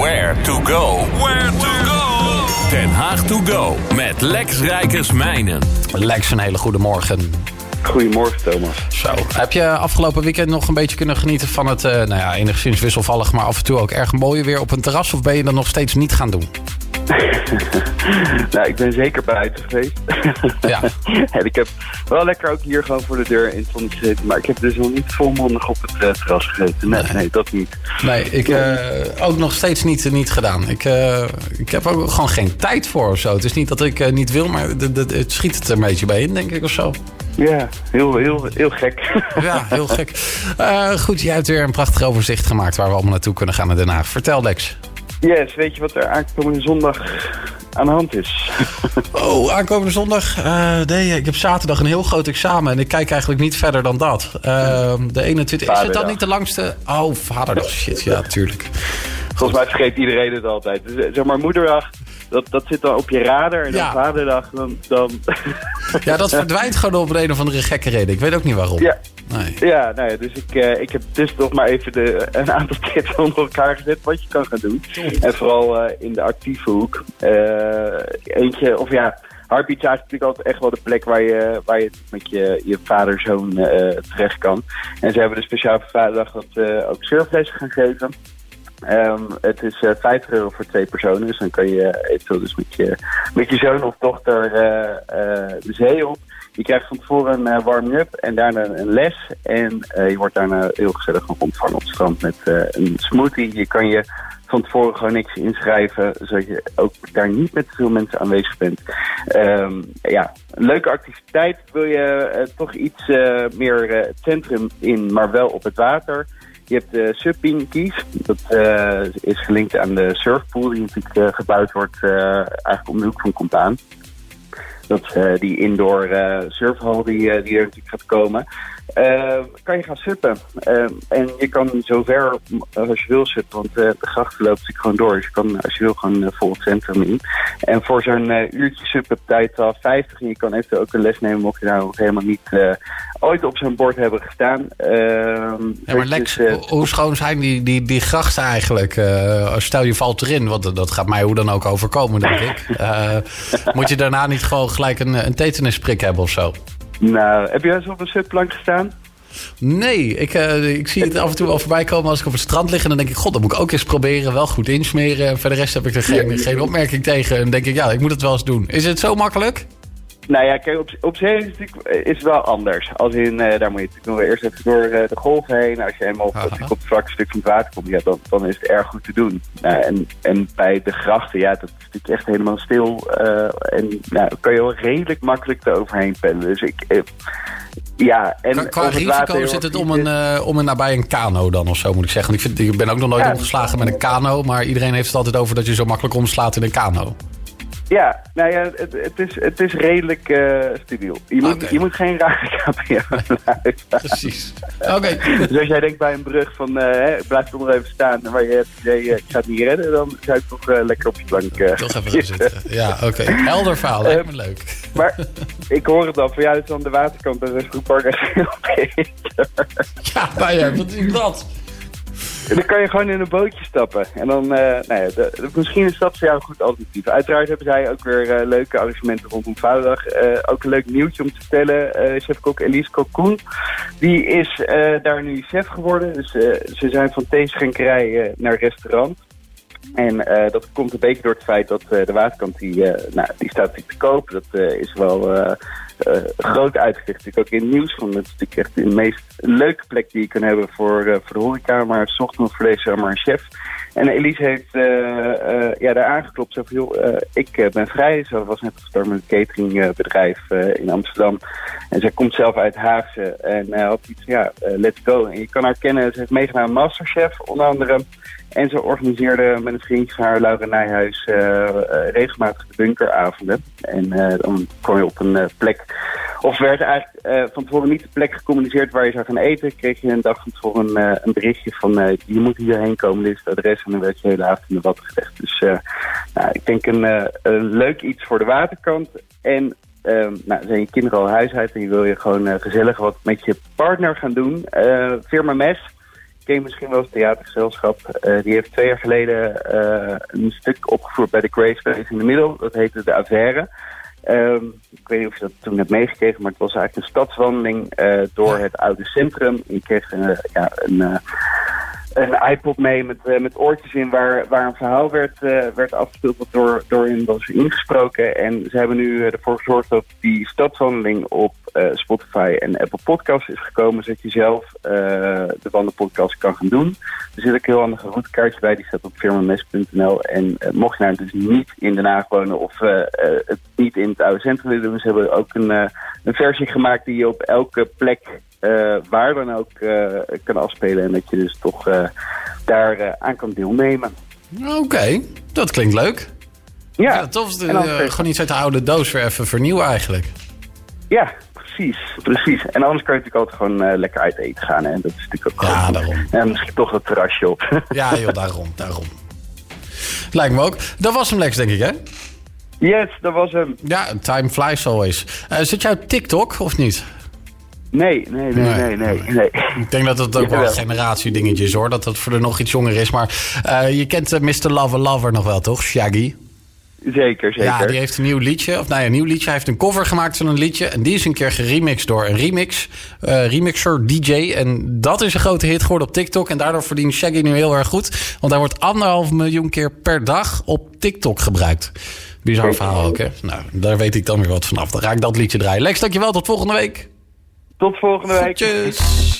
Where to go. Where to go. Den Haag to go met Lex Rijkersmijnen. Lex, een hele goede morgen. Goedemorgen, Thomas. Zo. Heb je afgelopen weekend nog een beetje kunnen genieten van het, uh, nou ja, enigszins wisselvallig, maar af en toe ook erg mooie weer op een terras? Of ben je dat nog steeds niet gaan doen? nou, ik ben zeker buiten geweest. Ja. en ik heb wel lekker ook hier gewoon voor de deur in het zonnetje gezeten. Maar ik heb dus nog niet volmondig op het uh, terras gezeten. Nee, nee, dat niet. Nee, ik uh, ook nog steeds niet, niet gedaan. Ik, uh, ik heb ook gewoon geen tijd voor of zo. Het is niet dat ik niet wil, maar het schiet het er een beetje bij in, denk ik, of zo. Ja, heel, heel, heel gek. ja, heel gek. goed, jij hebt weer een prachtig overzicht gemaakt waar we allemaal naartoe kunnen gaan in Den Haag. Vertel, Lex. Yes, weet je wat er aankomende zondag aan de hand is? oh, aankomende zondag? Uh, nee, ik heb zaterdag een heel groot examen en ik kijk eigenlijk niet verder dan dat. Uh, de 21. Is het dan niet de langste? Oh, vaderdag. Shit, ja, tuurlijk. Volgens mij vergeet iedereen het altijd. Dus, zeg maar, moederdag dat, dat zit dan op je radar. En dan vaderdag, dan... dan... Ja, dat verdwijnt gewoon op een of andere gekke reden. Ik weet ook niet waarom. Ja, nee. ja, nou ja dus ik, uh, ik heb dus toch maar even de, een aantal tips onder elkaar gezet wat je kan gaan doen. En vooral uh, in de actieve hoek. Uh, eentje, of ja... Heartbeat is natuurlijk altijd echt wel de plek waar je, waar je met je, je vader-zoon terecht kan. En ze hebben dus speciaal voor vaderdag dat ook surflessen gaan geven. Um, het is uh, 50 euro voor twee personen. Dus dan kan je eventueel dus met je, zoon of dochter uh, de zee op. Je krijgt van tevoren een warming-up en daarna een les. En je wordt daarna heel gezellig ontvangen op het strand met een smoothie. Je kan je van tevoren gewoon niks inschrijven, zodat je ook daar niet met veel mensen aanwezig bent. Um, ja, een leuke activiteit. Wil je toch iets meer centrum in, maar wel op het water... Je hebt de Subpin Dat uh, is gelinkt aan de surfpool die natuurlijk uh, gebouwd wordt eigenlijk om de hoek van Compaan. Dat is die indoor surfhal die, die er natuurlijk gaat komen. Kan je gaan suppen. en je kan zover als je wil suppen, want de gracht loopt natuurlijk gewoon door. Dus je kan als je wil gewoon vol het centrum in. En voor zo'n uurtje suppen tijd al 50. En je kan eventueel ook een les nemen mocht je nou helemaal niet ooit op zijn bord hebben gestaan. Uh, ja, maar Lex, dus, uh, hoe schoon zijn die, die, die grachten eigenlijk? Stel je valt erin, want dat gaat mij hoe dan ook overkomen, denk ik. Moet je daarna niet gewoon gelijk een, een tetanusprik hebben of zo? Nou, heb jij eens op een subplank gestaan? Nee, ik, uh, ik zie het af en toe wel voorbij komen als ik op het strand lig. En dan denk ik, god, dat moet ik ook eens proberen. Wel goed insmeren. En voor de rest heb ik er geen, geen opmerking tegen. En dan denk ik, ja, ik moet het wel eens doen. Is het zo makkelijk? Nou ja, kijk, op, op zee is het, eh, is wel anders. Als in, uh, daar moet je natuurlijk eerst even door uh, de golf heen. Als je helemaal op, op het vlakke stuk van het water komt, ja, dan, dan is het erg goed te doen. Nou, en, en bij de grachten, ja, dat is natuurlijk echt helemaal stil. Uh, en nou, kan je wel redelijk makkelijk eroverheen pennen. Dus ik... ja, en qua risico zit het om een, om een nabij een kano dan of zo, moet ik zeggen. Ik, vind, ik ben ook nog nooit omgeslagen met een kano, maar iedereen heeft het altijd over dat je zo makkelijk omslaat in een kano. Ja, nou ja, het, het, is, het is redelijk uh, stabiel. Je moet, okay. je moet geen rare KPO Precies. Oké. dus als jij denkt bij een brug van uh, blijf er nog even staan waar je hebt idee, uh, ik ga het niet redden, dan zou ik toch lekker op je plank Toch even zitten. Ja, oké. Okay. Helder verhaal, lijkt me leuk. Maar ik hoor het al, voor jou is aan de waterkant en de groeppark echt heel beter. Ja, maar ja, wat is dat? Dan kan je gewoon in een bootje stappen. En dan, uh, nou ja, misschien is dat voor jou een goed alternatief. Uiteraard hebben zij ook weer uh, leuke arrangementen rondom Vouwdag. Uh, ook een leuk nieuwtje om te vertellen. chef-kok Elise Cocoon, die is daar nu chef geworden. Dus ze zijn van theeschenkerij naar restaurant. En dat komt een beetje door het feit dat de waterkant die, uh, nou, die staat te koop. Dat is wel groot uitgezicht. Natuurlijk ook in het nieuws. Want het natuurlijk echt de meest leuke plek die je kan hebben voor, voor de horeca. Maar zocht nog voor deze maar een chef. En Elise heeft ja, daar aangeklopt. Zo van, joh, ik ben vrij. Ze was net gestart met een cateringbedrijf in Amsterdam. En zij komt zelf uit Haagse. En had iets, ja, let's go. En je kan haar kennen. Ze heeft meegedaan Masterchef, onder andere. En ze organiseerde met een vriendje van haar, Laura Nijhuis, regelmatig de bunkeravonden. En uh, dan kwam je op een plek, of werd eigenlijk van tevoren niet de plek gecommuniceerd waar je zou gaan eten. Kreeg je een dag van tevoren een, berichtje van je moet hierheen komen, dit is het adres. En dan werd je hele avond in de watten gelegd. Dus nou, ik denk een, leuk iets voor de waterkant. En Um, nou, zijn je kinderen al huis uit en je wil je gewoon gezellig wat met je partner gaan doen. Uh, firma Mes ken je misschien wel het theatergezelschap. die heeft twee jaar geleden een stuk opgevoerd bij de Grace in de Middel. Dat heette De Affaire. Um, ik weet niet of je dat toen hebt meegekregen, maar het was eigenlijk een stadswandeling door het oude centrum. Je kreeg ja, een een iPod mee met, uh, met oortjes in waar, waar een verhaal werd, uh, werd afgespeeld door, door was ingesproken. En ze hebben nu ervoor gezorgd dat die stadswandeling op Spotify en Apple Podcasts is gekomen. Zodat je zelf de wandelpodcast kan gaan doen. Er zit ook een heel handig routekaartje bij, die staat op firmames.nl. En mocht je nou dus niet in Den Haag wonen of het niet in het oude centrum willen ze hebben ook een, een versie gemaakt die je op elke plek uh, waar dan ook uh, kan afspelen. En dat je dus toch uh, daar aan kan deelnemen. Oké, dat klinkt leuk. Ja. ja tof. De, gewoon iets uit de oude doos weer even vernieuwen eigenlijk. Ja, precies. precies. En anders kan je natuurlijk altijd gewoon lekker uit eten gaan. En dat is natuurlijk ook Ja, daarom. En misschien toch dat terrasje op. ja, joh, daarom, daarom. Lijkt me ook. Dat was hem Lex, denk ik, hè? Yes, dat was hem. Ja, time flies always. zit jij op TikTok of niet? Nee, nee, nee, nee, nee, nee. Ik denk dat het ook wel een generatiedingetje is hoor. Dat dat voor de nog iets jonger is. Maar uh, je kent uh, Mr. Lover Lover nog wel toch? Shaggy. Zeker, zeker. Ja, die heeft een nieuw liedje. Of nou ja, een nieuw liedje. Hij heeft een cover gemaakt van een liedje. En die is een keer geremixed door een remix. Uh, remixer, DJ. En dat is een grote hit geworden op TikTok. En daardoor verdient Shaggy nu heel erg goed. Want hij wordt anderhalf miljoen keer per dag op TikTok gebruikt. Bizar verhaal ook, hè? Nou, daar weet ik dan weer wat vanaf. Dan ga ik dat liedje draaien. Lex, dankjewel. Tot volgende week. Tot volgende week. Tjus.